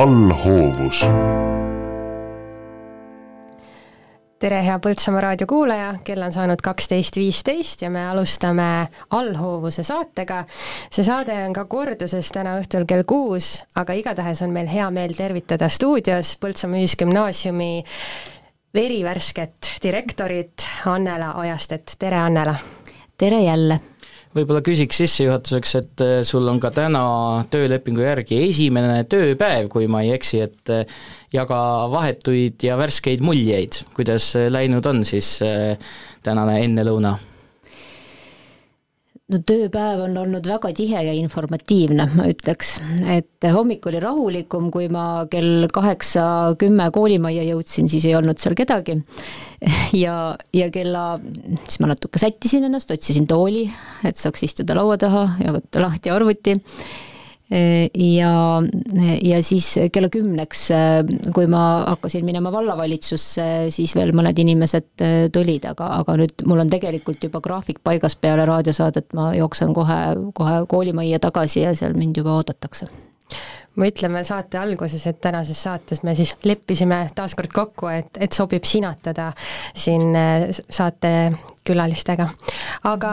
allhoovus tere, hea Põltsamaa raadio kuulaja, kell on saanud kaksteist viisteist ja me alustame allhoovuse saatega. see saade on ka korduses täna õhtul kell kuus, aga igatahes on meil hea meel tervitada stuudios Põltsamaa Ühisgümnaasiumi verivärsket direktorit Annela Ojastet, tere Annela! tere jälle! Võib-olla küsiks sissejuhatuseks, et äh, sul on ka täna töölepingu järgi esimene tööpäev, kui ma ei eksi, et äh, jaga vahetuid ja värskeid muljeid, kuidas äh, läinud on siis tänane ennelõuna no tööpäev on olnud väga tihe ja informatiivne, ma ütleks, et hommik oli rahulikum, kui ma kell kaheksa kümme koolimajja jõudsin, siis ei olnud seal kedagi. ja, ja kella, siis ma natuke sättisin ennast, otsisin tooli, et saaks istuda laua taha ja võtta lahti arvuti ja, ja siis kella kümneks, kui ma hakkasin minema vallavalitsusse, siis veel mõned inimesed tulid, aga, aga nüüd mul on tegelikult juba graafik paigas peale raadiosaadet, ma jooksen kohe, kohe koolimajja tagasi ja seal mind juba oodatakse ma ütlen veel saate alguses, et tänases saates me siis leppisime taaskord kokku, et, et sobib sinatada siin saatekülalistega. aga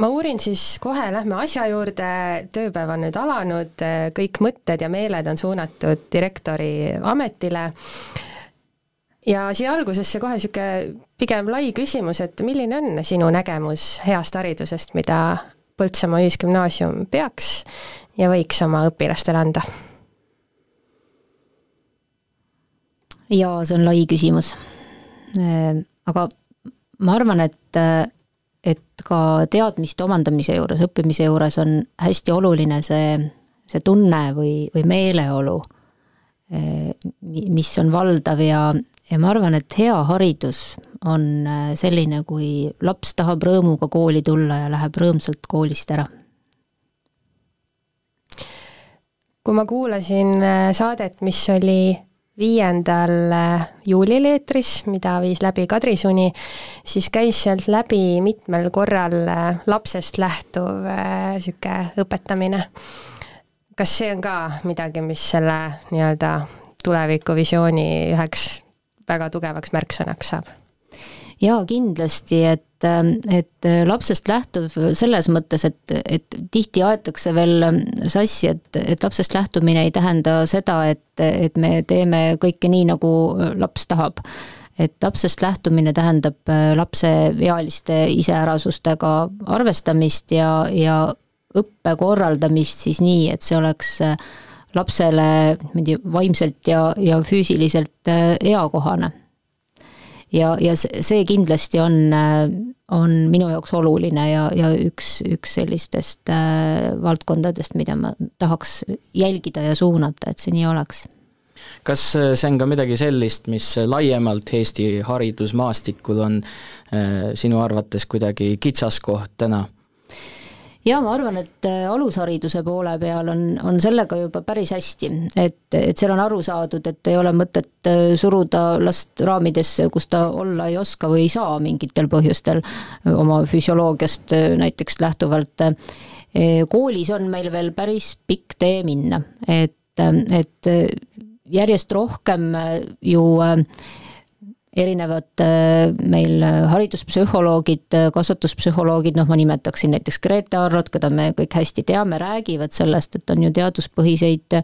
ma uurin siis kohe, lähme asja juurde, tööpäev on nüüd alanud, kõik mõtted ja meeled on suunatud direktori ametile ja siia algusesse kohe niisugune pigem lai küsimus, et milline on sinu nägemus heast haridusest, mida Põltsamaa Ühisgümnaasium peaks ja võiks oma õpilastele anda? jaa, see on lai küsimus. Aga ma arvan, et et ka teadmiste omandamise juures, õppimise juures on hästi oluline see, see tunne või, või meeleolu, mis on valdav ja, ja ma arvan, et hea haridus on eh, selline, kui laps tahab rõõmuga kooli tulla ja läheb rõõmsalt koolist ära. kui ma kuulasin eh, saadet, mis oli viiendal äh, juulil eetris, mida viis läbi Kadri Suni, siis käis sealt läbi mitmel korral äh, lapsest lähtuv niisugune äh, õpetamine. kas see on ka midagi, mis selle nii-öelda tulevikuvisiooni üheks väga tugevaks märksõnaks saab? Jaa, kindlasti, et, et lapsest lähtuv selles mõttes, et, et tihti aetakse veel sassi, et, et lapsest lähtumine ei tähenda seda, et, et me teeme kõike nii, nagu laps tahab. Et lapsest lähtumine tähendab lapseealiste iseärasustega arvestamist ja, ja õppe korraldamist siis nii, et see oleks lapsele niimoodi vaimselt ja, ja füüsiliselt eakohane ja, ja see kindlasti on, on minu jaoks oluline ja, ja üks, üks sellistest äh, valdkondadest, mida ma tahaks jälgida ja suunata, et see nii oleks kas see on ka midagi sellist, mis laiemalt Eesti haridusmaastikul on äh, sinu arvates kuidagi kitsaskoht täna? Jaa, ma arvan, et äh, alushariduse poole peal on, on sellega juba päris hästi, et, et seal on aru saadud, et ei ole mõtet äh, suruda last raamidesse, kus ta olla ei oska või ei saa mingitel põhjustel oma füsioloogiast äh, näiteks lähtuvalt. koolis on meil veel päris pikk tee minna, et, et järjest rohkem ju erinevad äh, meil äh, hariduspsühholoogid, äh, kasvatuspsühholoogid, noh, ma nimetaksin näiteks Grete Arrot, keda me kõik hästi teame, räägivad sellest, et on ju teaduspõhiseid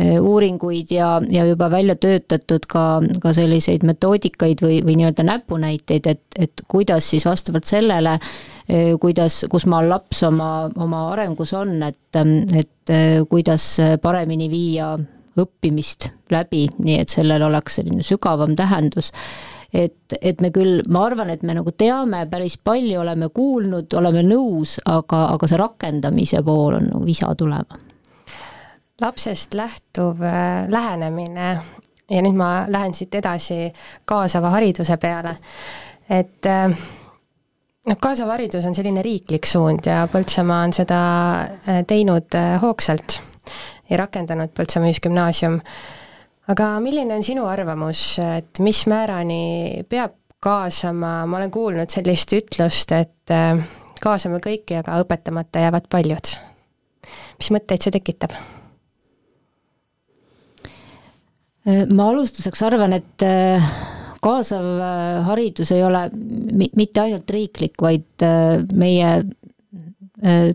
uuringuid ja, ja juba välja töötatud ka, ka selliseid metoodikaid või, või nii-öelda näpunäiteid, et, et kuidas siis vastavalt sellele, kuidas, kus maal laps oma, oma arengus on, et, et kuidas paremini viia õppimist läbi, nii et sellel oleks selline sügavam tähendus et, et me küll, ma arvan, et me nagu teame päris palju, oleme kuulnud, oleme nõus, aga, aga see rakendamise pool on nagu visa tulema. lapsest lähtuv äh, lähenemine ja nüüd ma lähen siit edasi kaasava hariduse peale, et äh, noh, kaasav haridus on selline riiklik suund ja Põltsamaa on seda äh, teinud hoogsalt ja rakendanud Põltsamaa Ühisgümnaasium. aga milline on sinu arvamus, et mis määrani peab kaasama, ma olen kuulnud sellist ütlust, et äh, kaasame kõiki, aga õpetamata jäävad paljud. mis mõtteid see tekitab? ma alustuseks arvan, et kaasav haridus ei ole mitte ainult riiklik, vaid meie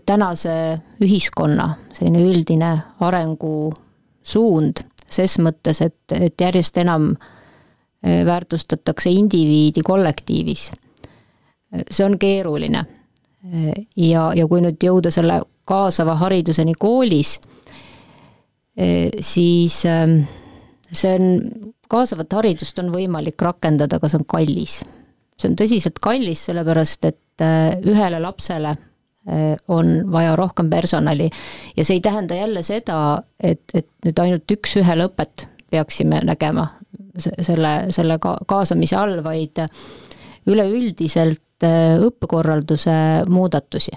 tänase ühiskonna selline üldine arengusuund, ses mõttes, et, et järjest enam väärtustatakse indiviidi kollektiivis. see on keeruline. ja, ja kui nüüd jõuda selle kaasava hariduseni koolis, siis see on, kaasavat haridust on võimalik rakendada, aga see on kallis. see on tõsiselt kallis, sellepärast et ühele lapsele on vaja rohkem personali ja see ei tähenda jälle seda, et, et nüüd ainult üks-ühele õpet peaksime nägema selle, selle ka-, kaasamise all, vaid üleüldiselt äh, õppekorralduse muudatusi.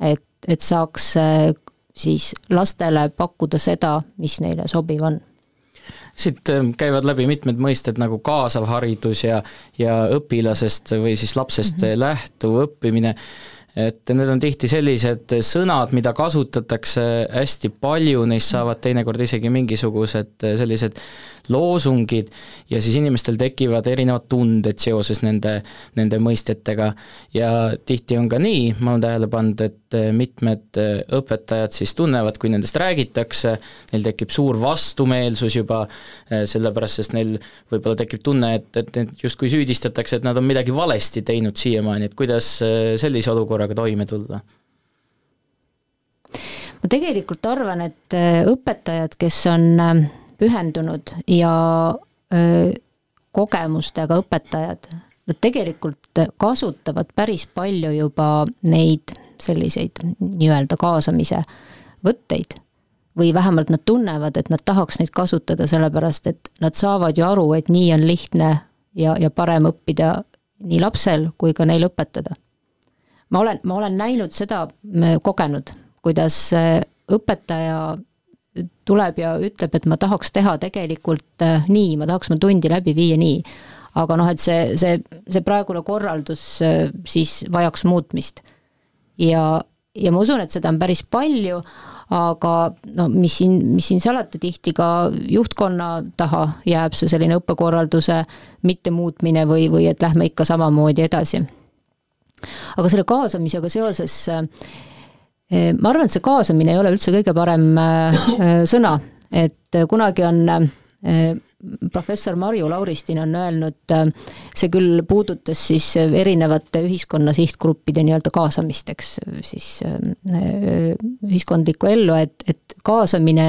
et, et saaks äh, siis lastele pakkuda seda, mis neile sobiv on siit äh, käivad läbi mitmed mõisted nagu kaasav haridus ja, ja õpilasest või siis lapsest mm -hmm. lähtuv õppimine et need on tihti sellised sõnad, mida kasutatakse hästi palju, neist saavad teinekord isegi mingisugused sellised loosungid ja siis inimestel tekivad erinevad tunded seoses nende, nende mõistetega. ja tihti on ka nii, ma olen tähele pannud, et mitmed õpetajad siis tunnevad, kui nendest räägitakse, neil tekib suur vastumeelsus juba, sellepärast sest neil võib-olla tekib tunne, et, et neid justkui süüdistatakse, et nad on midagi valesti teinud siiamaani, et kuidas sellise olukorraga sellega toime tulla? ma tegelikult arvan, et äh, õpetajad, kes on äh, pühendunud ja öö, äh, kogemustega õpetajad, nad tegelikult kasutavad päris palju juba neid selliseid nii-öelda kaasamise võtteid. või vähemalt nad tunnevad, et nad tahaks neid kasutada, sellepärast et nad saavad ju aru, et nii on lihtne ja, ja parem õppida nii lapsel kui ka neil õpetada ma olen, ma olen näinud seda, kogenud, kuidas äh, õpetaja tuleb ja ütleb, et ma tahaks teha tegelikult äh, nii, ma tahaks oma tundi läbi viia nii. aga noh, et see, see, see praegune korraldus äh, siis vajaks muutmist. ja, ja ma usun, et seda on päris palju, aga no mis siin, mis siin salata, tihti ka juhtkonna taha jääb see selline õppekorralduse mittemuutmine või, või et lähme ikka samamoodi edasi aga selle kaasamisega seoses eh, ma arvan, et see kaasamine ei ole üldse kõige parem eh, sõna, et kunagi on eh, professor Marju Lauristin on öelnud, see küll puudutas siis erinevate ühiskonna sihtgruppide nii-öelda kaasamist, eks, siis ühiskondlikku ellu, et, et kaasamine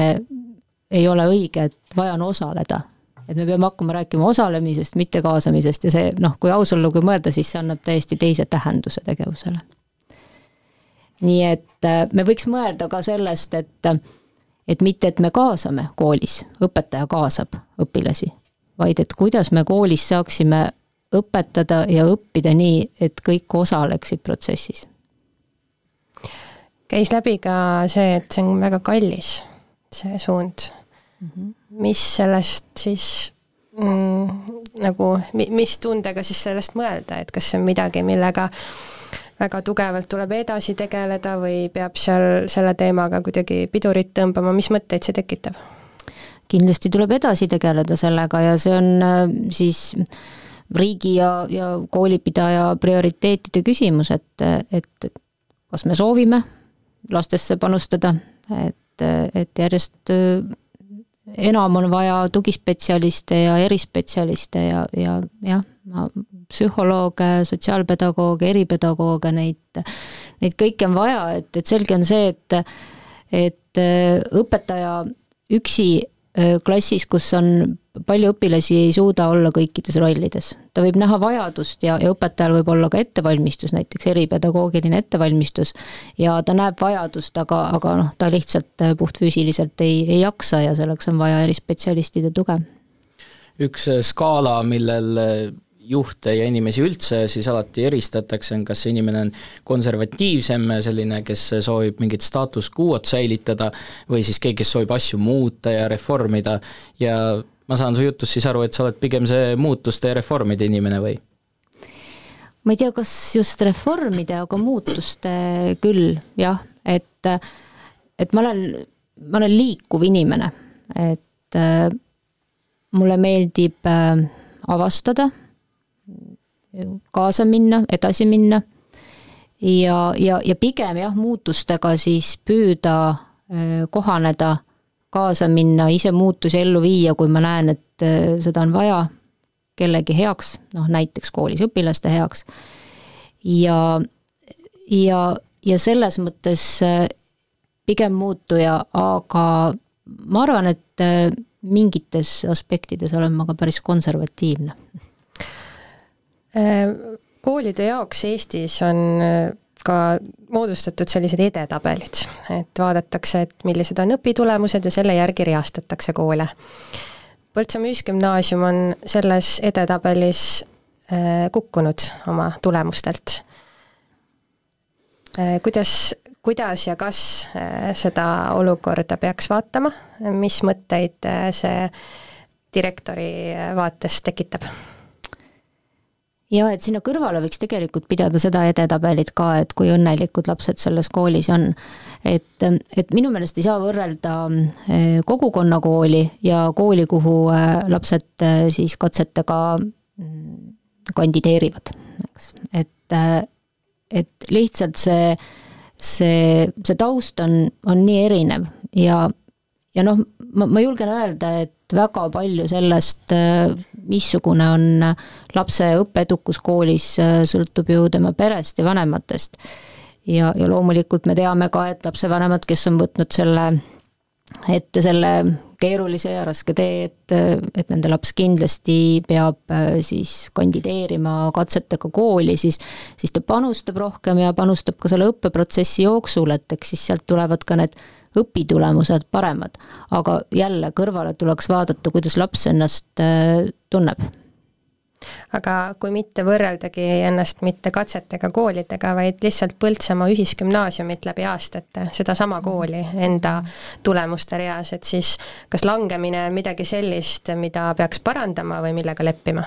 ei ole õige, et vaja on osaleda et me peame hakkama rääkima osalemisest, mitte kaasamisest ja see noh, kui aus olla, kui mõelda, siis see annab täiesti teise tähenduse tegevusele. nii et äh, me võiks mõelda ka sellest, et et mitte, et me kaasame koolis, õpetaja kaasab õpilasi, vaid et kuidas me koolis saaksime õpetada ja õppida nii, et kõik osaleksid protsessis. käis läbi ka see, et see on väga kallis, see suund mis sellest siis mm, nagu, mis tundega siis sellest mõelda, et kas see on midagi, millega väga tugevalt tuleb edasi tegeleda või peab seal selle teemaga kuidagi pidurit tõmbama, mis mõtteid see tekitab? kindlasti tuleb edasi tegeleda sellega ja see on äh, siis riigi ja, ja koolipidaja prioriteetide küsimus, et, et kas me soovime lastesse panustada, et, et järjest enam on vaja tugispetsialiste ja erispetsialiste ja, ja jah, psühholooge, sotsiaalpedagooge, eripedagooge, neid, neid kõiki on vaja, et, et selge on see, et et õpetaja üksi klassis, kus on palju õpilasi, ei suuda olla kõikides rollides. ta võib näha vajadust ja, ja õpetajal võib olla ka ettevalmistus, näiteks eripedagoogiline ettevalmistus, ja ta näeb vajadust, aga, aga noh, ta lihtsalt puhtfüüsiliselt ei, ei jaksa ja selleks on vaja erispetsialistide tuge. üks skaala, millel juhte ja inimesi üldse siis alati eristatakse, on kas see inimene on konservatiivsem, selline, kes soovib mingit status quo'd säilitada, või siis keegi, kes soovib asju muuta ja reformida. Ja ma saan su jutust siis aru, et sa oled pigem see muutuste ja reformide inimene või? ma ei tea, kas just reformide, aga muutuste küll, jah, et et ma olen, ma olen liikuv inimene, et mulle meeldib äh, avastada, kaasa minna, edasi minna ja, ja, ja pigem jah, muutustega siis püüda kohaneda, kaasa minna, ise muutusi ellu viia, kui ma näen, et seda on vaja kellegi heaks, noh näiteks koolis õpilaste heaks. ja, ja, ja selles mõttes pigem muutuja, aga ma arvan, et mingites aspektides olen ma ka päris konservatiivne koolide jaoks Eestis on äh, ka moodustatud sellised edetabelid, et vaadatakse, et millised on õpitulemused ja selle järgi reastatakse koole. Põltsamaa Ühisgümnaasium on selles edetabelis äh, kukkunud oma tulemustelt. Äh, kuidas, kuidas ja kas seda olukorda peaks vaatama, mis mõtteid see direktori vaates tekitab? Ja et sinna kõrvale võiks tegelikult pidada seda edetabelit ka, et kui õnnelikud lapsed selles koolis on. et, et minu meelest ei saa võrrelda eh, kogukonnakooli ja kooli, kuhu eh, lapsed eh, siis katsetega mm, kandideerivad, eks, et, et lihtsalt see, see, see taust on, on nii erinev ja, ja noh, ma, ma julgen öelda, et väga palju sellest, missugune on lapse õppeedukus koolis, sõltub ju tema perest ja vanematest. ja, ja loomulikult me teame ka, et lapsevanemad, kes on võtnud selle ette selle keerulise ja raske tee, et, et nende laps kindlasti peab siis kandideerima katsetega kooli, siis siis ta panustab rohkem ja panustab ka selle õppeprotsessi jooksul, et eks siis sealt tulevad ka need õpitulemused paremad. aga jälle kõrvale tuleks vaadata, kuidas laps ennast äh, tunneb aga kui mitte võrreldagi ennast mitte katsetega koolidega, vaid lihtsalt Põltsamaa ühisgümnaasiumit läbi aastate, sedasama kooli enda tulemuste reas, et siis kas langemine on midagi sellist, mida peaks parandama või millega leppima?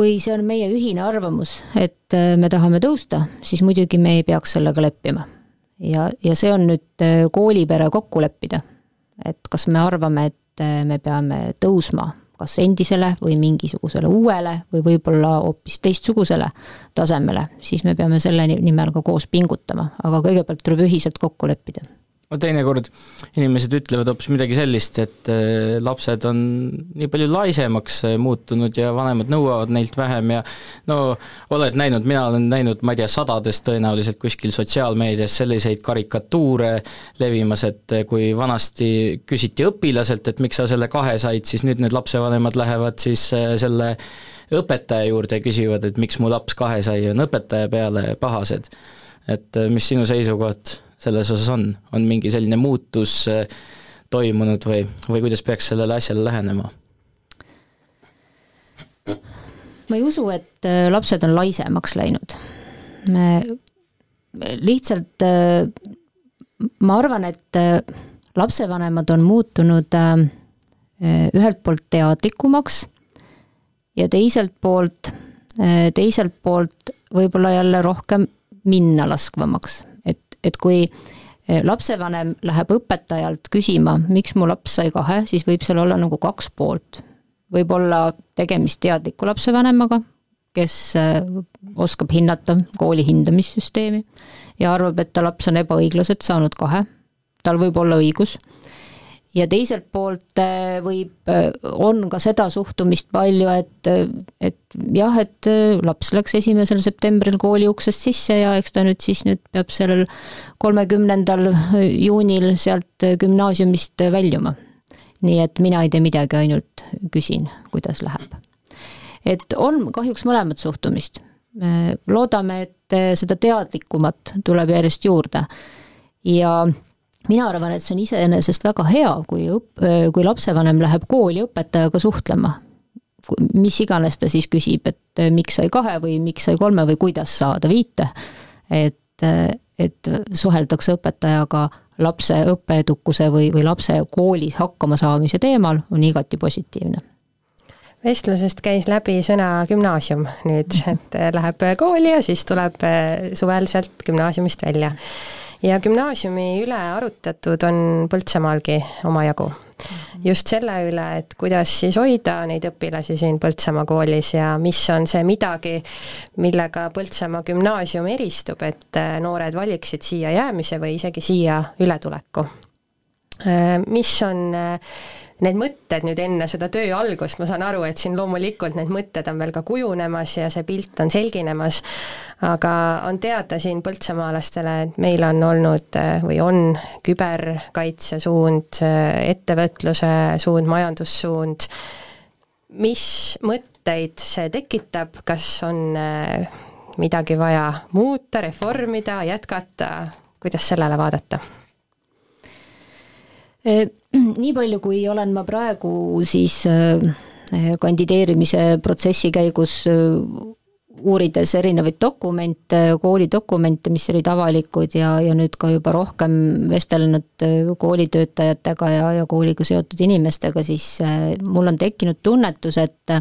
kui see on meie ühine arvamus, et äh, me tahame tõusta, siis muidugi me ei peaks sellega leppima ja, ja see on nüüd äh, koolipere kokku leppida. et kas me arvame, et äh, me peame tõusma kas endisele või mingisugusele uuele või võib-olla hoopis teistsugusele tasemele, siis me peame selle nimel ka koos pingutama, aga kõigepealt tuleb ühiselt kokku leppida no teinekord inimesed ütlevad hoopis midagi sellist, et äh, lapsed on nii palju laisemaks äh, muutunud ja vanemad nõuavad neilt vähem ja no oled näinud, mina olen näinud, ma ei tea, sadades tõenäoliselt kuskil sotsiaalmeedias selliseid karikatuure levimas, et äh, kui vanasti küsiti õpilaselt, et miks sa selle kahe said, siis nüüd need lapsevanemad lähevad siis selle õpetaja juurde ja küsivad, et miks mu laps kahe sai, on õpetaja peale pahased. et mis sinu seisukoht selles osas on, on mingi selline muutus äh, toimunud või, või kuidas peaks sellele asjale lähenema? ma ei usu, et äh, lapsed on laisemaks läinud. me lihtsalt, äh, ma arvan, et lapsevanemad on muutunud ühelt poolt teadlikumaks ja teiselt poolt, teiselt poolt võib-olla jälle rohkem minna laskvamaks et kui eh, lapsevanem läheb õpetajalt küsima, miks mu laps sai kahe, siis võib seal olla nagu kaks poolt. võib olla tegemist teadliku lapsevanemaga, kes eh, oskab hinnata kooli hindamissüsteemi ja arvab, et ta laps on ebaõiglaselt saanud kahe. tal võib olla õigus ja teiselt poolt äh, võib, äh, on ka seda suhtumist palju, et, äh, et jah, et laps läks esimesel septembril kooli uksest sisse ja eks ta nüüd siis nüüd peab sellel kolmekümnendal juunil sealt gümnaasiumist väljuma. nii et mina ei tee midagi, ainult küsin, kuidas läheb. et on kahjuks mõlemat suhtumist. loodame, et seda teadlikumat tuleb järjest juurde ja mina arvan, et see on iseenesest väga hea, kui õp-, kui lapsevanem läheb kooli õpetajaga suhtlema. mis iganes ta siis küsib, et miks sai kahe või miks sai kolme või kuidas saada viite. et, et suheldakse õpetajaga lapse õppeedukuse või, või lapse koolis hakkama saamise teemal, on igati positiivne vestlusest käis läbi sõna gümnaasium nüüd, et läheb kooli ja siis tuleb suvel sealt gümnaasiumist välja ja gümnaasiumi üle arutatud on Põltsamaalgi omajagu. just selle üle, et kuidas siis hoida neid õpilasi siin Põltsamaa koolis ja mis on see midagi, millega Põltsamaa gümnaasium eristub, et äh, noored valiksid siia jäämise või isegi siia ületuleku. Äh, mis on äh, need mõtted nüüd enne seda töö algust, ma saan aru, et siin loomulikult need mõtted on veel ka kujunemas ja see pilt on selginemas, aga on teada siin põltsamaalastele, et meil on olnud või on küberkaitse suund, ettevõtluse suund, majandussuund, mis mõtteid see tekitab, kas on äh, midagi vaja muuta, reformida, jätkata, kuidas sellele vaadata? nii palju, kui olen ma praegu siis äh, kandideerimise protsessi käigus äh, uurides erinevaid dokumente, koolidokumente, mis olid avalikud ja, ja nüüd ka juba rohkem vestelnud äh, koolitöötajatega ja, ja kooliga seotud inimestega, siis mul on tekkinud tunnetus, et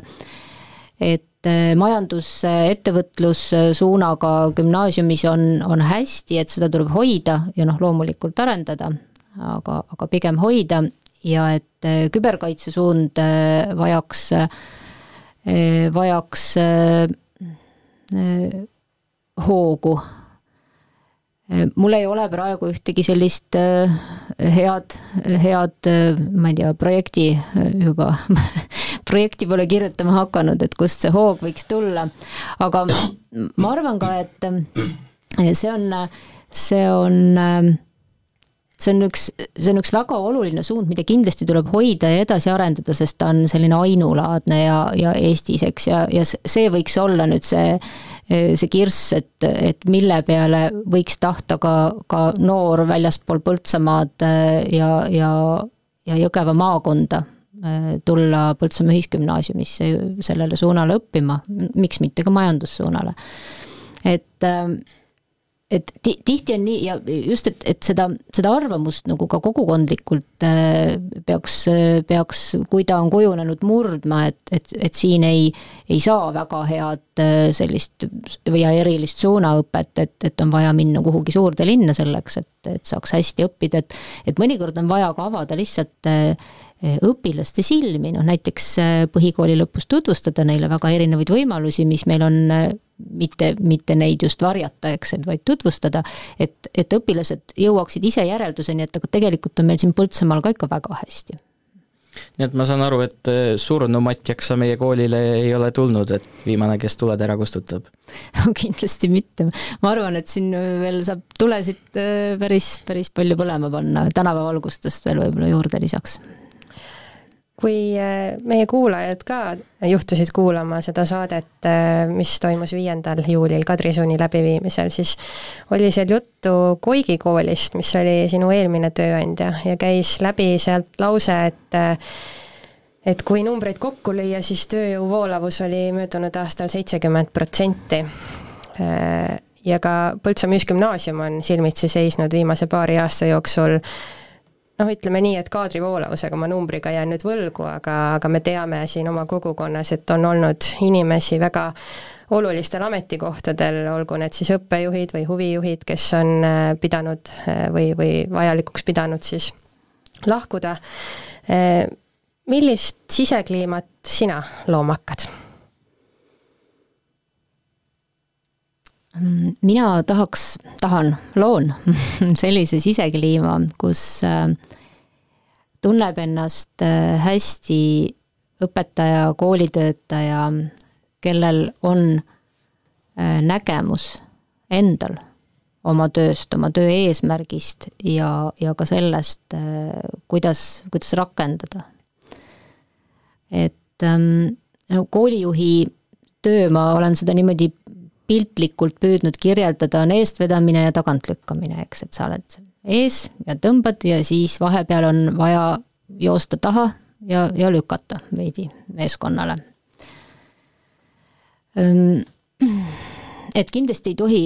et majandus, ettevõtlussuunaga gümnaasiumis on, on hästi, et seda tuleb hoida ja noh, loomulikult arendada aga, aga pigem hoida ja et äh, küberkaitse suund äh, vajaks, äh, vajaks hoogu. mul ei ole praegu ühtegi sellist head, head, ma ei tea, projekti juba projekti pole kirjutama hakanud, et kust see hoog võiks tulla. aga ma arvan ka, et see on, see on see on üks, see on üks väga oluline suund, mida kindlasti tuleb hoida ja edasi arendada, sest ta on selline ainulaadne ja, ja Eestis, eks, ja, ja see võiks olla nüüd see, see kirss, et, et mille peale võiks tahta ka, ka noor väljaspool Põltsamaad äh, ja, ja, ja Jõgeva maakonda äh, tulla Põltsamaa Ühisgümnaasiumisse sellele suunale õppima, miks mitte ka majandussuunale. et äh, et tihti on nii ja just, et, et seda, seda arvamust nagu ka kogukondlikult äh, peaks, peaks, kui ta on kujunenud, murdma, et, et, et siin ei, ei saa väga head äh, sellist või erilist suunaõpet, et, et on vaja minna kuhugi suurde linna selleks, et, et saaks hästi õppida, et et mõnikord on vaja ka avada lihtsalt äh, õpilaste silmi, noh näiteks põhikooli lõpus tutvustada neile väga erinevaid võimalusi, mis meil on mitte, mitte neid just varjata, eks, vaid tutvustada, et, et õpilased jõuaksid ise järelduseni, et aga tegelikult on meil siin Põltsamaal ka ikka väga hästi. Nii et ma saan aru, et äh, surnu Matjaksa meie koolile ei ole tulnud, et viimane, kes tuled ära kustutab? kindlasti mitte, ma arvan, et siin veel saab tulesid äh, päris, päris palju põlema panna, tänavavalgustust veel võib-olla juurde lisaks kui äh, meie kuulajad ka juhtusid kuulama seda saadet, äh, mis toimus viiendal juulil Kadrisuuni läbiviimisel, siis oli seal juttu Koigi koolist, mis oli sinu eelmine tööandja ja käis läbi sealt lause, et äh, et kui numbreid kokku lüüa, siis tööjõu voolavus oli möödunud aastal seitsekümmend protsenti. ja ka Põltsamaa Ühisgümnaasium on silmitsi seisnud viimase paari aasta jooksul noh, ütleme nii, et kaadrivoolavusega ma numbriga jään nüüd võlgu, aga, aga me teame siin oma kogukonnas, et on olnud inimesi väga olulistel ametikohtadel, olgu need siis õppejuhid või huvijuhid, kes on äh, pidanud äh, või, või vajalikuks pidanud siis lahkuda. Äh, millist sisekliimat sina looma hakkad? Mina tahaks, tahan, loon sellise sisekliima, kus äh, tunneb ennast äh, hästi õpetaja, koolitöötaja, kellel on äh, nägemus endal oma tööst, oma töö eesmärgist ja, ja ka sellest, kuidas, kuidas rakendada. et ähm, koolijuhi töö, ma olen seda niimoodi piltlikult püüdnud kirjeldada, on eestvedamine ja tagantlükkamine, eks, et sa oled ees ja tõmbad ja siis vahepeal on vaja joosta taha ja, ja lükata veidi meeskonnale. Et kindlasti ei tohi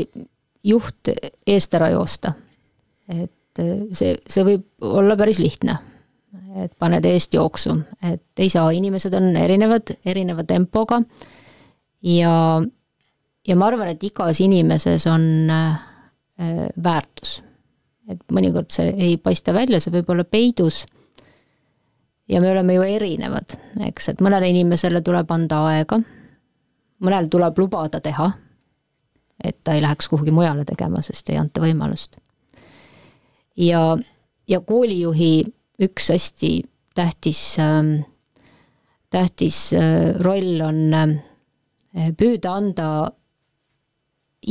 juht eest ära joosta. et see, see võib olla päris lihtne, et paned eest jooksu, et ei saa, inimesed on erinevad, erineva tempoga ja ja ma arvan, et igas inimeses on äh, väärtus. et mõnikord see ei paista välja, see võib olla peidus. ja me oleme ju erinevad, eks, et mõnele inimesele tuleb anda aega, mõnel tuleb lubada teha, et ta ei läheks kuhugi mujale tegema, sest ei anta võimalust. ja, ja koolijuhi üks hästi tähtis äh, tähtis äh, roll on äh, püüda anda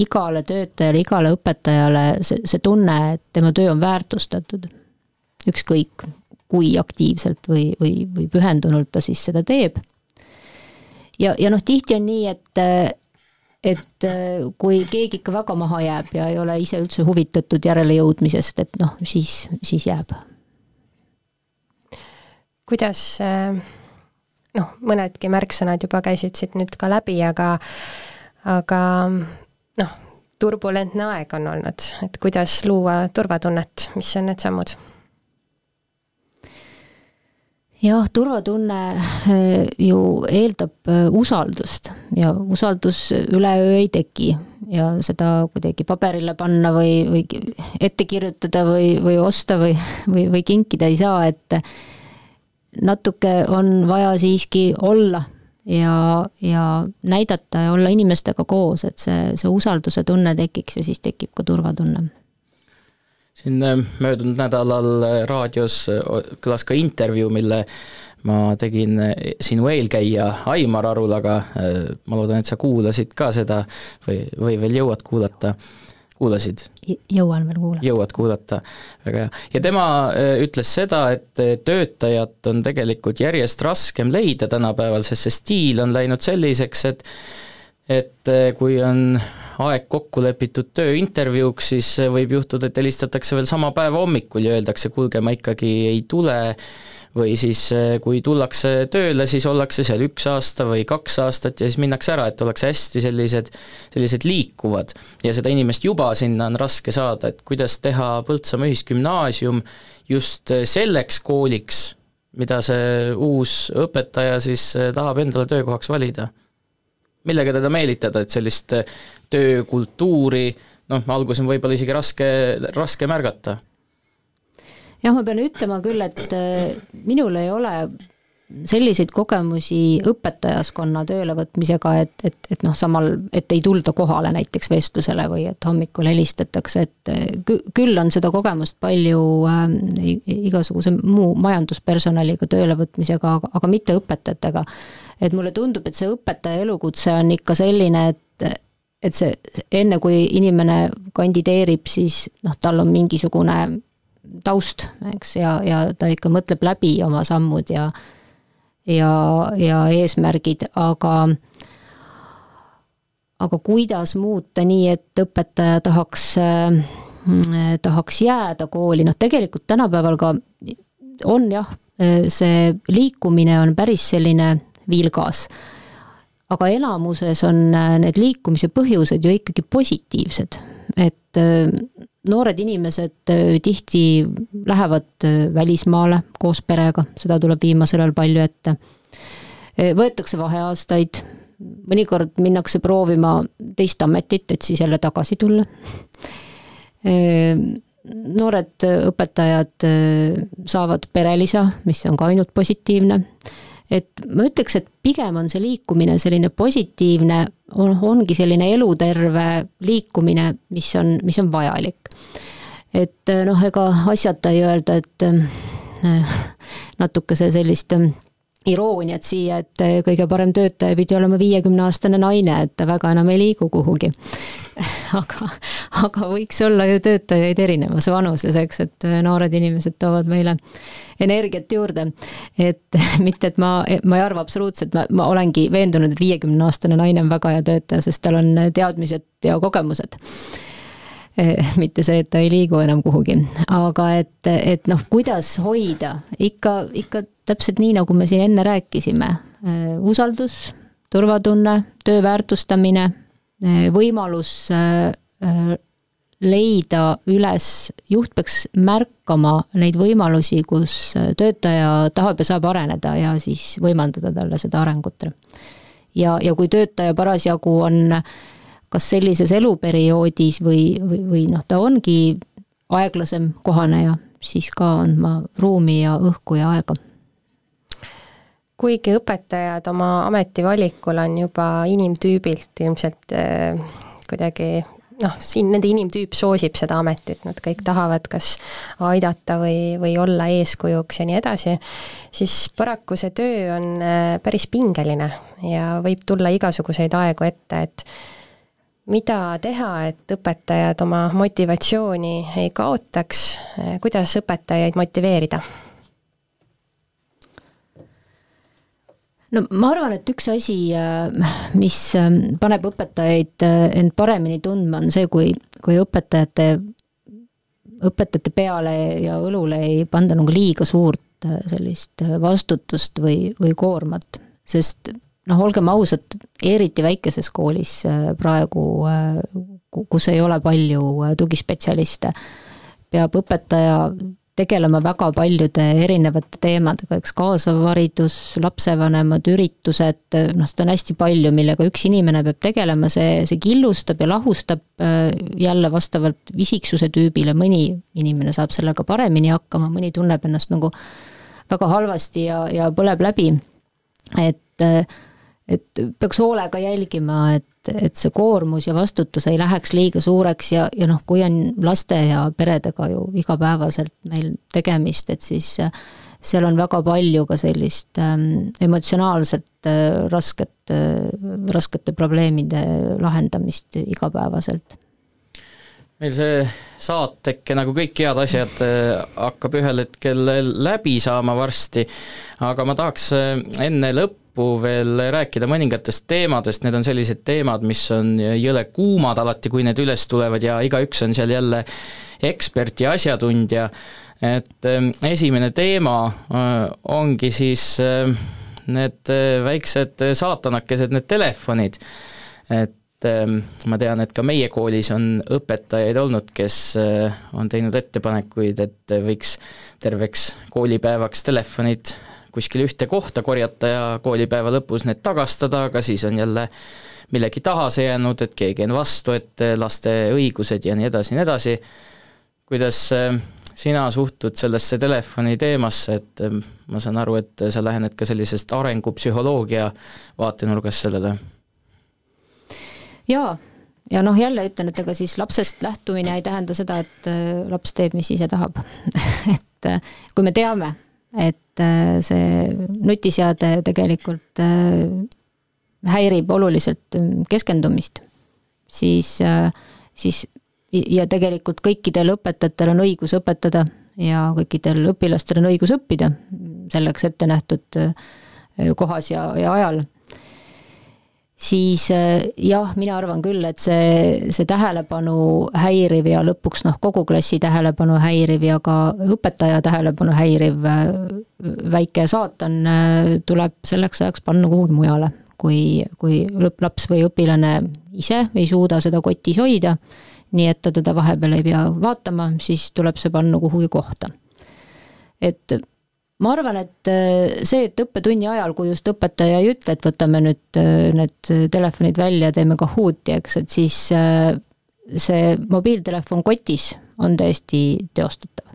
igale töötajale, igale õpetajale see, see tunne, et tema töö on väärtustatud. ükskõik, kui aktiivselt või, või, või pühendunult ta siis seda teeb. ja, ja noh, tihti on nii, et et kui keegi ikka väga maha jääb ja ei ole ise üldse huvitatud järelejõudmisest, et noh, siis, siis jääb. kuidas noh, mõnedki märksõnad juba käisid siit nüüd ka läbi, aga aga noh, turbulentne aeg on olnud, et kuidas luua turvatunnet, mis on need sammud? jah, turvatunne eh, ju eeldab eh, usaldust ja usaldus üleöö ei teki ja seda kuidagi paberile panna või, või ette kirjutada või, või osta või, või, või kinkida ei saa, et natuke on vaja siiski olla ja, ja näidata ja olla inimestega koos, et see, see usalduse tunne tekiks ja siis tekib ka turvatunne. siin äh, möödunud nädalal äh, raadios äh, kõlas ka intervjuu, mille ma tegin sinu eelkäija Aimar Arulaga, ma loodan, et sa kuulasid ka seda või, või veel jõuad kuulata kuulasid? jõuan veel kuulata. jõuad kuulata, väga hea. ja tema äh, ütles seda, et äh, töötajat on tegelikult järjest raskem leida tänapäeval, sest see stiil on läinud selliseks, et et äh, kui on aeg kokku lepitud tööintervjuuks, siis võib juhtuda, et helistatakse veel sama päeva hommikul ja öeldakse, kuulge, ma ikkagi ei tule või siis eh, kui tullakse tööle, siis ollakse seal üks aasta või kaks aastat ja siis minnakse ära, et ollakse hästi sellised, sellised liikuvad. ja seda inimest juba sinna on raske saada, et kuidas teha Põltsamaa Ühisgümnaasium just eh, selleks kooliks, mida see uus õpetaja siis eh, tahab endale töökohaks valida. millega teda meelitada, et sellist töökultuuri noh, alguses on võib-olla isegi raske, raske märgata jah, ma pean ütlema küll, et äh, minul ei ole selliseid kogemusi õpetajaskonna töölevõtmisega, et, et, et noh, samal, et ei tulda kohale näiteks vestlusele või et hommikul helistatakse, et äh, küll on seda kogemust palju äh, igasuguse muu majanduspersonaliga töölevõtmisega, aga, mitte õpetajatega. et mulle tundub, et see õpetaja elukutse on ikka selline, et et see, enne kui inimene kandideerib, siis noh, tal on mingisugune taust, eks, ja, ja ta ikka mõtleb läbi oma sammud ja ja, ja eesmärgid, aga aga kuidas muuta nii, et õpetaja tahaks äh,, tahaks jääda kooli, noh tegelikult tänapäeval ka on jah, see liikumine on päris selline vilgas. aga enamuses on need liikumise põhjused ju ikkagi positiivsed, et noored inimesed äh, tihti lähevad äh, välismaale koos perega, seda tuleb viimasel ajal palju ette. Äh, võetakse vaheaastaid, mõnikord minnakse proovima teist ametit, et siis jälle tagasi tulla. noored õpetajad saavad perelisa, mis on ka ainult positiivne et ma ütleks, et pigem on see liikumine selline positiivne, on, ongi selline eluterve liikumine, mis on, mis on vajalik. et noh, ega asjata ei öelda, et äh, natukese sellist irooniat siia, et kõige parem töötaja pidi olema viiekümneaastane naine, et ta väga enam ei liigu kuhugi. aga, aga võiks olla ju töötajaid erinevas vanuses, eks, et noored inimesed toovad meile energiat juurde. et mitte, et ma, ma ei arva absoluutselt, ma, ma olengi veendunud, et viiekümneaastane naine on väga hea töötaja, sest tal on teadmised ja kogemused mitte see, et ta ei liigu enam kuhugi, aga et, et noh, kuidas hoida? Ikka, ikka täpselt nii, nagu me siin enne rääkisime, äh, usaldus, turvatunne, töö väärtustamine, äh, võimalus äh, leida üles, juht peaks märkama neid võimalusi, kus töötaja tahab ja saab areneda ja siis võimaldada talle seda arengut. ja, ja kui töötaja parasjagu on kas sellises eluperioodis või, või, või noh, ta ongi aeglasem kohaneja, siis ka andma ruumi ja õhku ja aega. Kuigi õpetajad oma ametivalikul on juba inimtüübilt ilmselt äh, kuidagi noh, siin nende inimtüüp soosib seda ametit, nad kõik tahavad kas aidata või, või olla eeskujuks ja nii edasi, siis paraku see töö on äh, päris pingeline ja võib tulla igasuguseid aegu ette, et mida teha, et õpetajad oma motivatsiooni ei kaotaks, kuidas õpetajaid motiveerida? No ma arvan, et üks asi, äh, mis ähm, paneb õpetajaid äh, end paremini tundma, on see, kui, kui õpetajate, õpetajate peale ja õlule ei panda nagu liiga suurt äh, sellist vastutust või, või koormat, sest noh, olgem ausad, eriti väikeses koolis praegu, kus ei ole palju tugispetsialiste, peab õpetaja tegelema väga paljude erinevate teemadega, eks kaasav haridus, lapsevanemad, üritused, noh, seda on hästi palju, millega üks inimene peab tegelema, see, see killustab ja lahustab äh, jälle vastavalt isiksuse tüübile, mõni inimene saab sellega paremini hakkama, mõni tunneb ennast nagu väga halvasti ja, ja põleb läbi. et, et peaks hoolega jälgima, et et see koormus ja vastutus ei läheks liiga suureks ja, ja noh, kui on laste ja peredega ju igapäevaselt meil tegemist, et siis äh, seal on väga palju ka sellist ähm, emotsionaalselt äh, rasket äh,, raskete probleemide lahendamist igapäevaselt meil see saateke, nagu kõik head asjad, äh, hakkab ühel hetkel läbi saama varsti, aga ma tahaks äh, enne lõppu veel rääkida mõningatest teemadest, need on sellised teemad, mis on jõle kuumad alati, kui need üles tulevad ja igaüks on seal jälle ekspert ja asjatundja, et ähm, esimene teema ongi siis need väiksed saatanakesed, need telefonid, et ma tean, et ka meie koolis on õpetajaid olnud, kes on teinud ettepanekuid, et võiks terveks koolipäevaks telefonid kuskile ühte kohta korjata ja koolipäeva lõpus need tagastada, aga siis on jälle millegi taha see jäänud, et keegi on vastu, et laste õigused ja nii edasi ja nii edasi. kuidas äh, sina suhtud sellesse telefoni teemasse, et äh, ma saan aru, et sa lähened ka sellisest arengupsühholoogia vaatenurgast sellele? Jaa, ja noh, jälle ütlen, et ega siis lapsest lähtumine ei tähenda seda, et äh, laps teeb, mis ise tahab. Et kui me teame, et äh, see nutiseade tegelikult äh, häirib oluliselt keskendumist, siis, äh, siis ja tegelikult kõikidel õpetajatel on õigus õpetada ja kõikidel õpilastel on õigus õppida selleks ette nähtud kohas ja, ja ajal siis äh, jah, mina arvan küll, et see, see tähelepanu häiriv ja lõpuks noh, kogu klassi tähelepanu häiriv ja ka õpetaja tähelepanu häiriv äh, väike saatan äh, tuleb selleks ajaks panna kuhugi mujale. kui, kui laps või õpilane ise ei suuda seda kotis hoida, nii et ta teda vahepeal ei pea vaatama, siis tuleb see panna kuhugi kohta. et ma arvan, et äh, see, et õppetunni ajal, kui just õpetaja ei ütle, et võtame nüüd äh, need telefonid välja, teeme Kahooti, eks, et siis äh, see mobiiltelefon kotis on täiesti teostatav.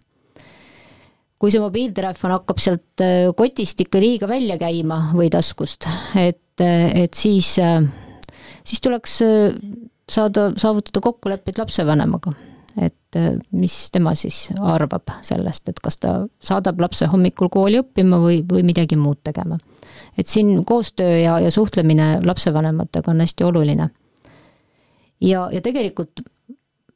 kui see mobiiltelefon hakkab sealt kotist ikka liiga välja käima või taskust, et, et siis, siis tuleks saada, saavutada kokkuleppeid lapsevanemaga et äh, mis tema siis arvab sellest, et kas ta saadab lapse hommikul kooli õppima või, või midagi muud tegema. et siin koostöö ja, ja suhtlemine lapsevanematega on hästi oluline. ja, ja tegelikult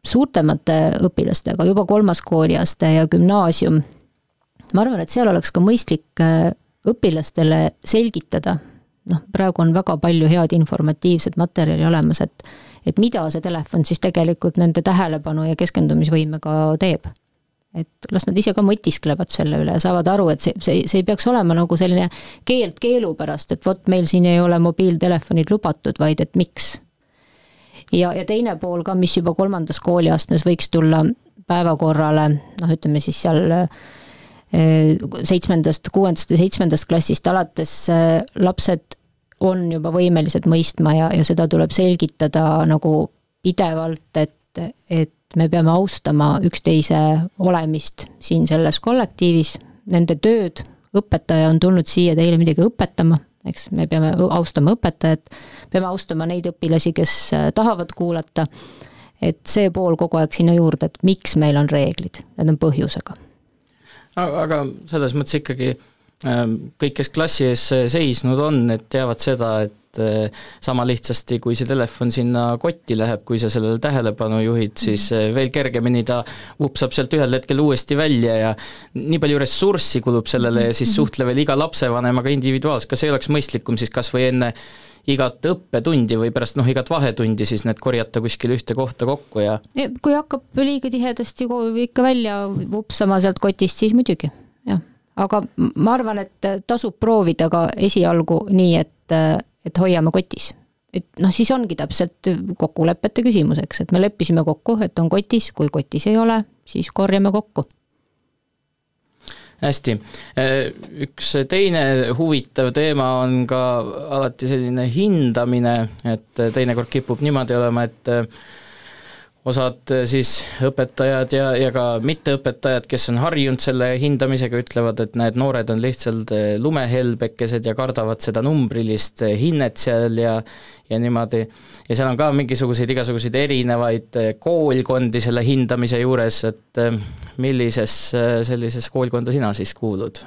suurtemate õpilastega, juba kolmas kooliaste ja gümnaasium, ma arvan, et seal oleks ka mõistlik äh, õpilastele selgitada, noh, praegu on väga palju head informatiivset materjali olemas, et et mida see telefon siis tegelikult nende tähelepanu ja keskendumisvõimega teeb. et las nad ise ka mõtisklevad selle üle ja saavad aru, et see, see, see ei peaks olema nagu selline keeld keelu pärast, et vot meil siin ei ole mobiiltelefonid lubatud, vaid et miks. ja, ja teine pool ka, mis juba kolmandas kooliastmes võiks tulla päevakorrale, noh, ütleme siis seal eh, seitsmendast, kuuendast või seitsmendast klassist alates eh, lapsed on juba võimelised mõistma ja, ja seda tuleb selgitada nagu pidevalt, et, et me peame austama üksteise olemist siin selles kollektiivis, nende tööd, õpetaja on tulnud siia teile midagi õpetama, eks, me peame austama õpetajat, peame austama neid õpilasi, kes äh, tahavad kuulata, et see pool kogu aeg sinna juurde, et miks meil on reeglid, need on põhjusega. aga selles mõttes ikkagi kõik, kes klassi ees seisnud on, et teavad seda, et eh, sama lihtsasti, kui see telefon sinna kotti läheb, kui sa sellele tähelepanu juhid, siis eh, veel kergemini ta vupsab sealt ühel hetkel uuesti välja ja nii palju ressurssi kulub sellele ja siis suhtle veel iga lapsevanemaga individuaalselt, kas ei oleks mõistlikum siis kas või enne igat õppetundi või pärast noh, igat vahetundi siis need korjata kuskile ühte kohta kokku ja kui hakkab liiga tihedasti ikka välja vupsama sealt kotist, siis muidugi, jah. Aga ma arvan, et tasub proovida ka esialgu nii, et et hoiame kotis. et noh, siis ongi täpselt kokkulepete küsimus, eks, et me leppisime kokku, et on kotis, kui kotis ei ole, siis korjame kokku hästi, üks teine huvitav teema on ka alati selline hindamine, et teinekord kipub niimoodi olema, et osad eh, siis õpetajad ja, ja ka mitteõpetajad, kes on harjunud selle hindamisega, ütlevad, et need noored on lihtsalt eh, lumehelbekesed ja kardavad seda numbrilist eh, hinnet seal ja ja niimoodi. ja seal on ka mingisuguseid igasuguseid erinevaid koolkondi selle hindamise juures, et millisesse sellisesse koolkonda sina siis kuulud?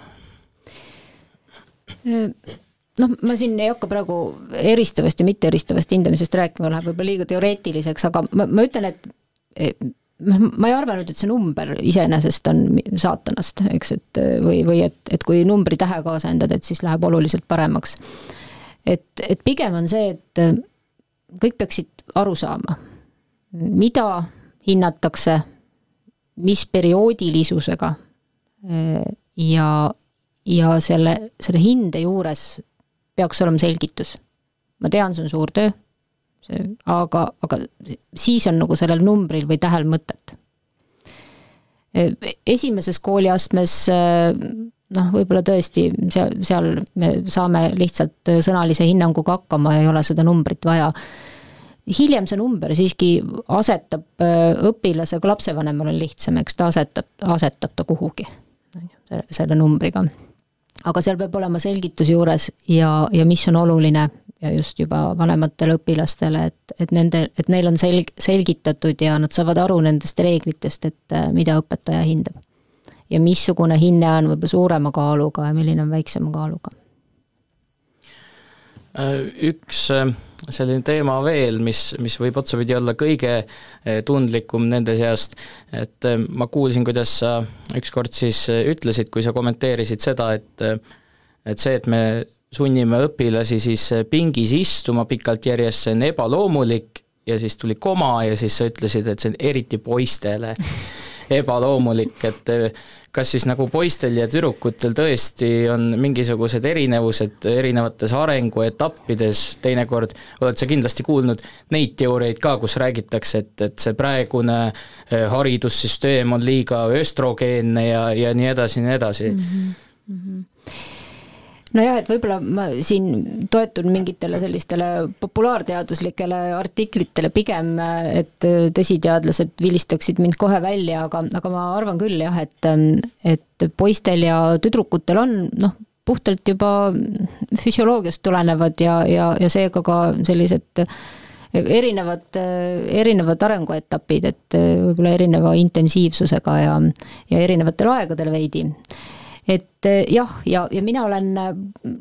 Noh, ma siin ei hakka praegu eristavast ja mitteeristavast hindamisest rääkima, läheb võib-olla liiga teoreetiliseks, aga ma, ma ütlen, et noh, ma ei arva nüüd, et see number iseenesest on saatanast, eks, et või, või et, et kui numbri tähe kaasendad, et siis läheb oluliselt paremaks. et, et pigem on see, et kõik peaksid aru saama, mida hinnatakse, mis perioodilisusega ja, ja selle, selle hinde juures peaks olema selgitus. ma tean, see on suur töö, see, aga, aga siis on nagu sellel numbril või tähel mõtet. esimeses kooliastmes noh, võib-olla tõesti seal, seal me saame lihtsalt sõnalise hinnanguga hakkama ei ole seda numbrit vaja. hiljem see number siiski asetab õpilase, ka lapsevanemal on lihtsam, eks ta asetab, asetab ta kuhugi, selle numbriga aga seal peab olema selgitus juures ja, ja mis on oluline ja just juba vanematele õpilastele, et, et nende, et neil on selg-, selgitatud ja nad saavad aru nendest reeglitest, et äh, mida õpetaja hindab. ja missugune hinne on võib-olla suurema kaaluga ja milline on väiksema kaaluga. Äh, üks äh, selline teema veel, mis, mis võib otsapidi olla kõige eh, tundlikum nende seast, et eh, ma kuulsin, kuidas sa ükskord siis eh, ütlesid, kui sa kommenteerisid seda, et et see, et me sunnime õpilasi siis pingis istuma pikalt järjest, see on ebaloomulik ja siis tuli koma ja siis sa ütlesid, et see on eriti poistele ebaloomulik, et kas siis nagu poistel ja tüdrukutel tõesti on mingisugused erinevused erinevates arenguetappides, teinekord oled sa kindlasti kuulnud neid teooriaid ka, kus räägitakse, et, et see praegune eh, haridussüsteem on liiga östrogeenne ja, ja nii edasi ja nii edasi mm. -hmm. Mm -hmm nojah, et võib-olla ma siin toetun mingitele sellistele populaarteaduslikele artiklitele pigem, et tõsiteadlased vilistaksid mind kohe välja, aga, aga ma arvan küll jah, et, et poistel ja tüdrukutel on noh, puhtalt juba füsioloogiast tulenevad ja, ja, ja seega ka sellised erinevad, erinevad arenguetapid, et võib-olla erineva intensiivsusega ja, ja erinevatel aegadel veidi et eh, jah, ja, ja mina olen äh,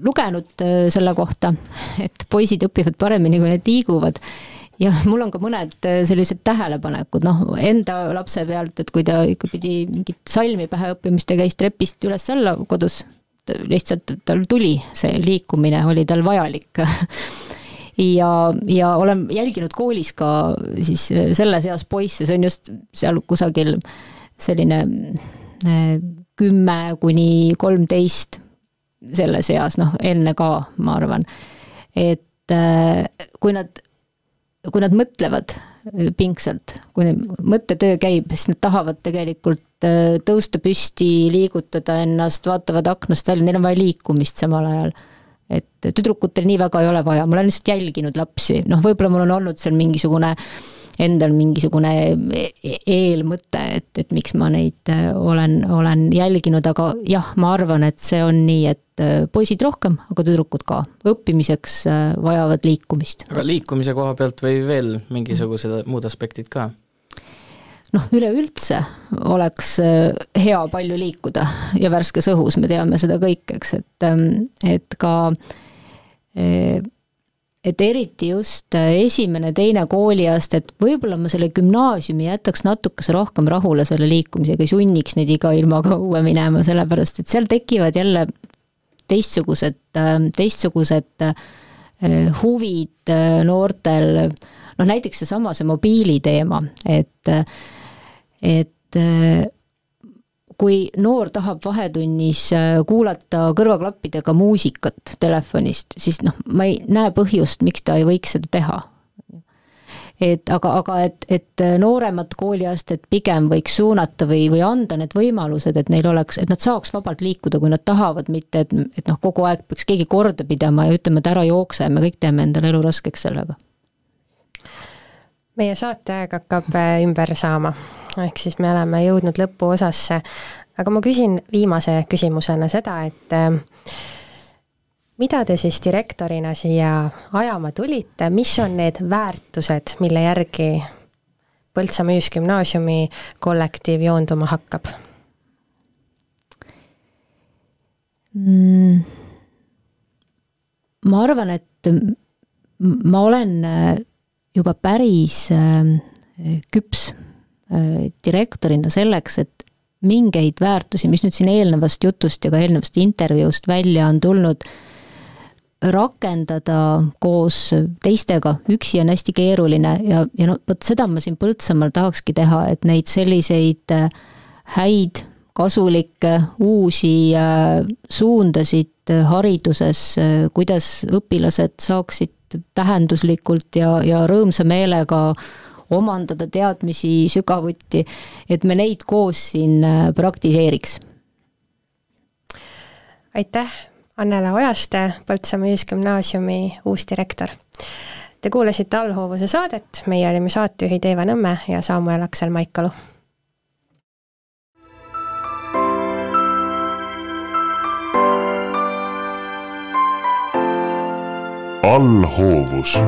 lugenud äh, selle kohta, et poisid õpivad paremini, kui nad liiguvad. Ja mul on ka mõned sellised tähelepanekud, noh, enda lapse pealt, et kui ta ikka pidi mingit salmi pähe õppimist ja käis trepist üles-alla kodus, lihtsalt tal tuli, see liikumine oli tal vajalik. Ja, ja olen jälginud koolis ka siis selles eas poisse, see on just seal kusagil selline kümme kuni kolmteist selles eas, noh enne ka, ma arvan. et äh, kui nad, kui nad mõtlevad pingsalt, kui mõttetöö käib, siis nad tahavad tegelikult äh, tõusta püsti, liigutada ennast, vaatavad aknast välja, neil on vaja liikumist samal ajal et tüdrukutel nii väga ei ole vaja, ma olen lihtsalt jälginud lapsi, noh, võib-olla mul on olnud seal mingisugune endal mingisugune e-, eelmõte, et, et miks ma neid äh, olen, olen jälginud, aga jah, ma arvan, et see on nii, et äh, poisid rohkem, aga tüdrukud ka. õppimiseks äh, vajavad liikumist. aga liikumise koha pealt või veel mingisugused muud aspektid ka? noh, üleüldse oleks hea palju liikuda ja värskes õhus, me teame seda kõik, eks, et, ähm, et ka et eriti just äh, esimene, teine kooliaste, et võib-olla ma selle gümnaasiumi jätaks natukese rohkem rahule selle liikumisega, ei sunniks neid iga ilmaga õue minema, sellepärast et seal tekivad jälle teistsugused, äh, teistsugused äh, huvid noortel, noh näiteks seesama, see mobiili teema, et, et kui noor tahab vahetunnis äh, kuulata kõrvaklappidega muusikat telefonist, siis noh, ma ei näe põhjust, miks ta ei võiks seda teha. et aga, aga et, et nooremat kooliastet pigem võiks suunata või, või anda need võimalused, et neil oleks, et nad saaks vabalt liikuda, kui nad tahavad, mitte et, et noh, kogu aeg peaks keegi korda pidama ja ütlema, et ära jookse me kõik teeme endale elu raskeks sellega meie saateaeg hakkab äh, ümber saama, ehk siis me oleme jõudnud lõpuosasse, aga ma küsin viimase küsimusena seda, et äh, mida te siis direktorina siia ajama tulite, mis on need väärtused, mille järgi Põltsamaa Ühisgümnaasiumi kollektiiv joonduma hakkab? Mm,? ma arvan, et ma olen äh, juba päris ähm, küps direktorina selleks, et mingeid väärtusi, mis nüüd siin eelnevast jutust ja ka eelnevast intervjuust välja on tulnud, rakendada koos teistega, üksi on hästi keeruline ja, ja no vot seda ma siin Põltsamaal tahakski teha, et neid selliseid äh, häid, kasulikke, uusi äh, suundasid hariduses, kuidas õpilased saaksid tähenduslikult ja, ja rõõmsa meelega omandada teadmisi sügavuti, et me neid koos siin äh, praktiseeriks. aitäh, Annela Ojaste, Põltsamaa Ühisgümnaasiumi uus direktor. Te kuulasite Allhoovuse saadet, meie olime saatejuhid Eeva Nõmme ja Samuel Aksel Maikalu allhoovus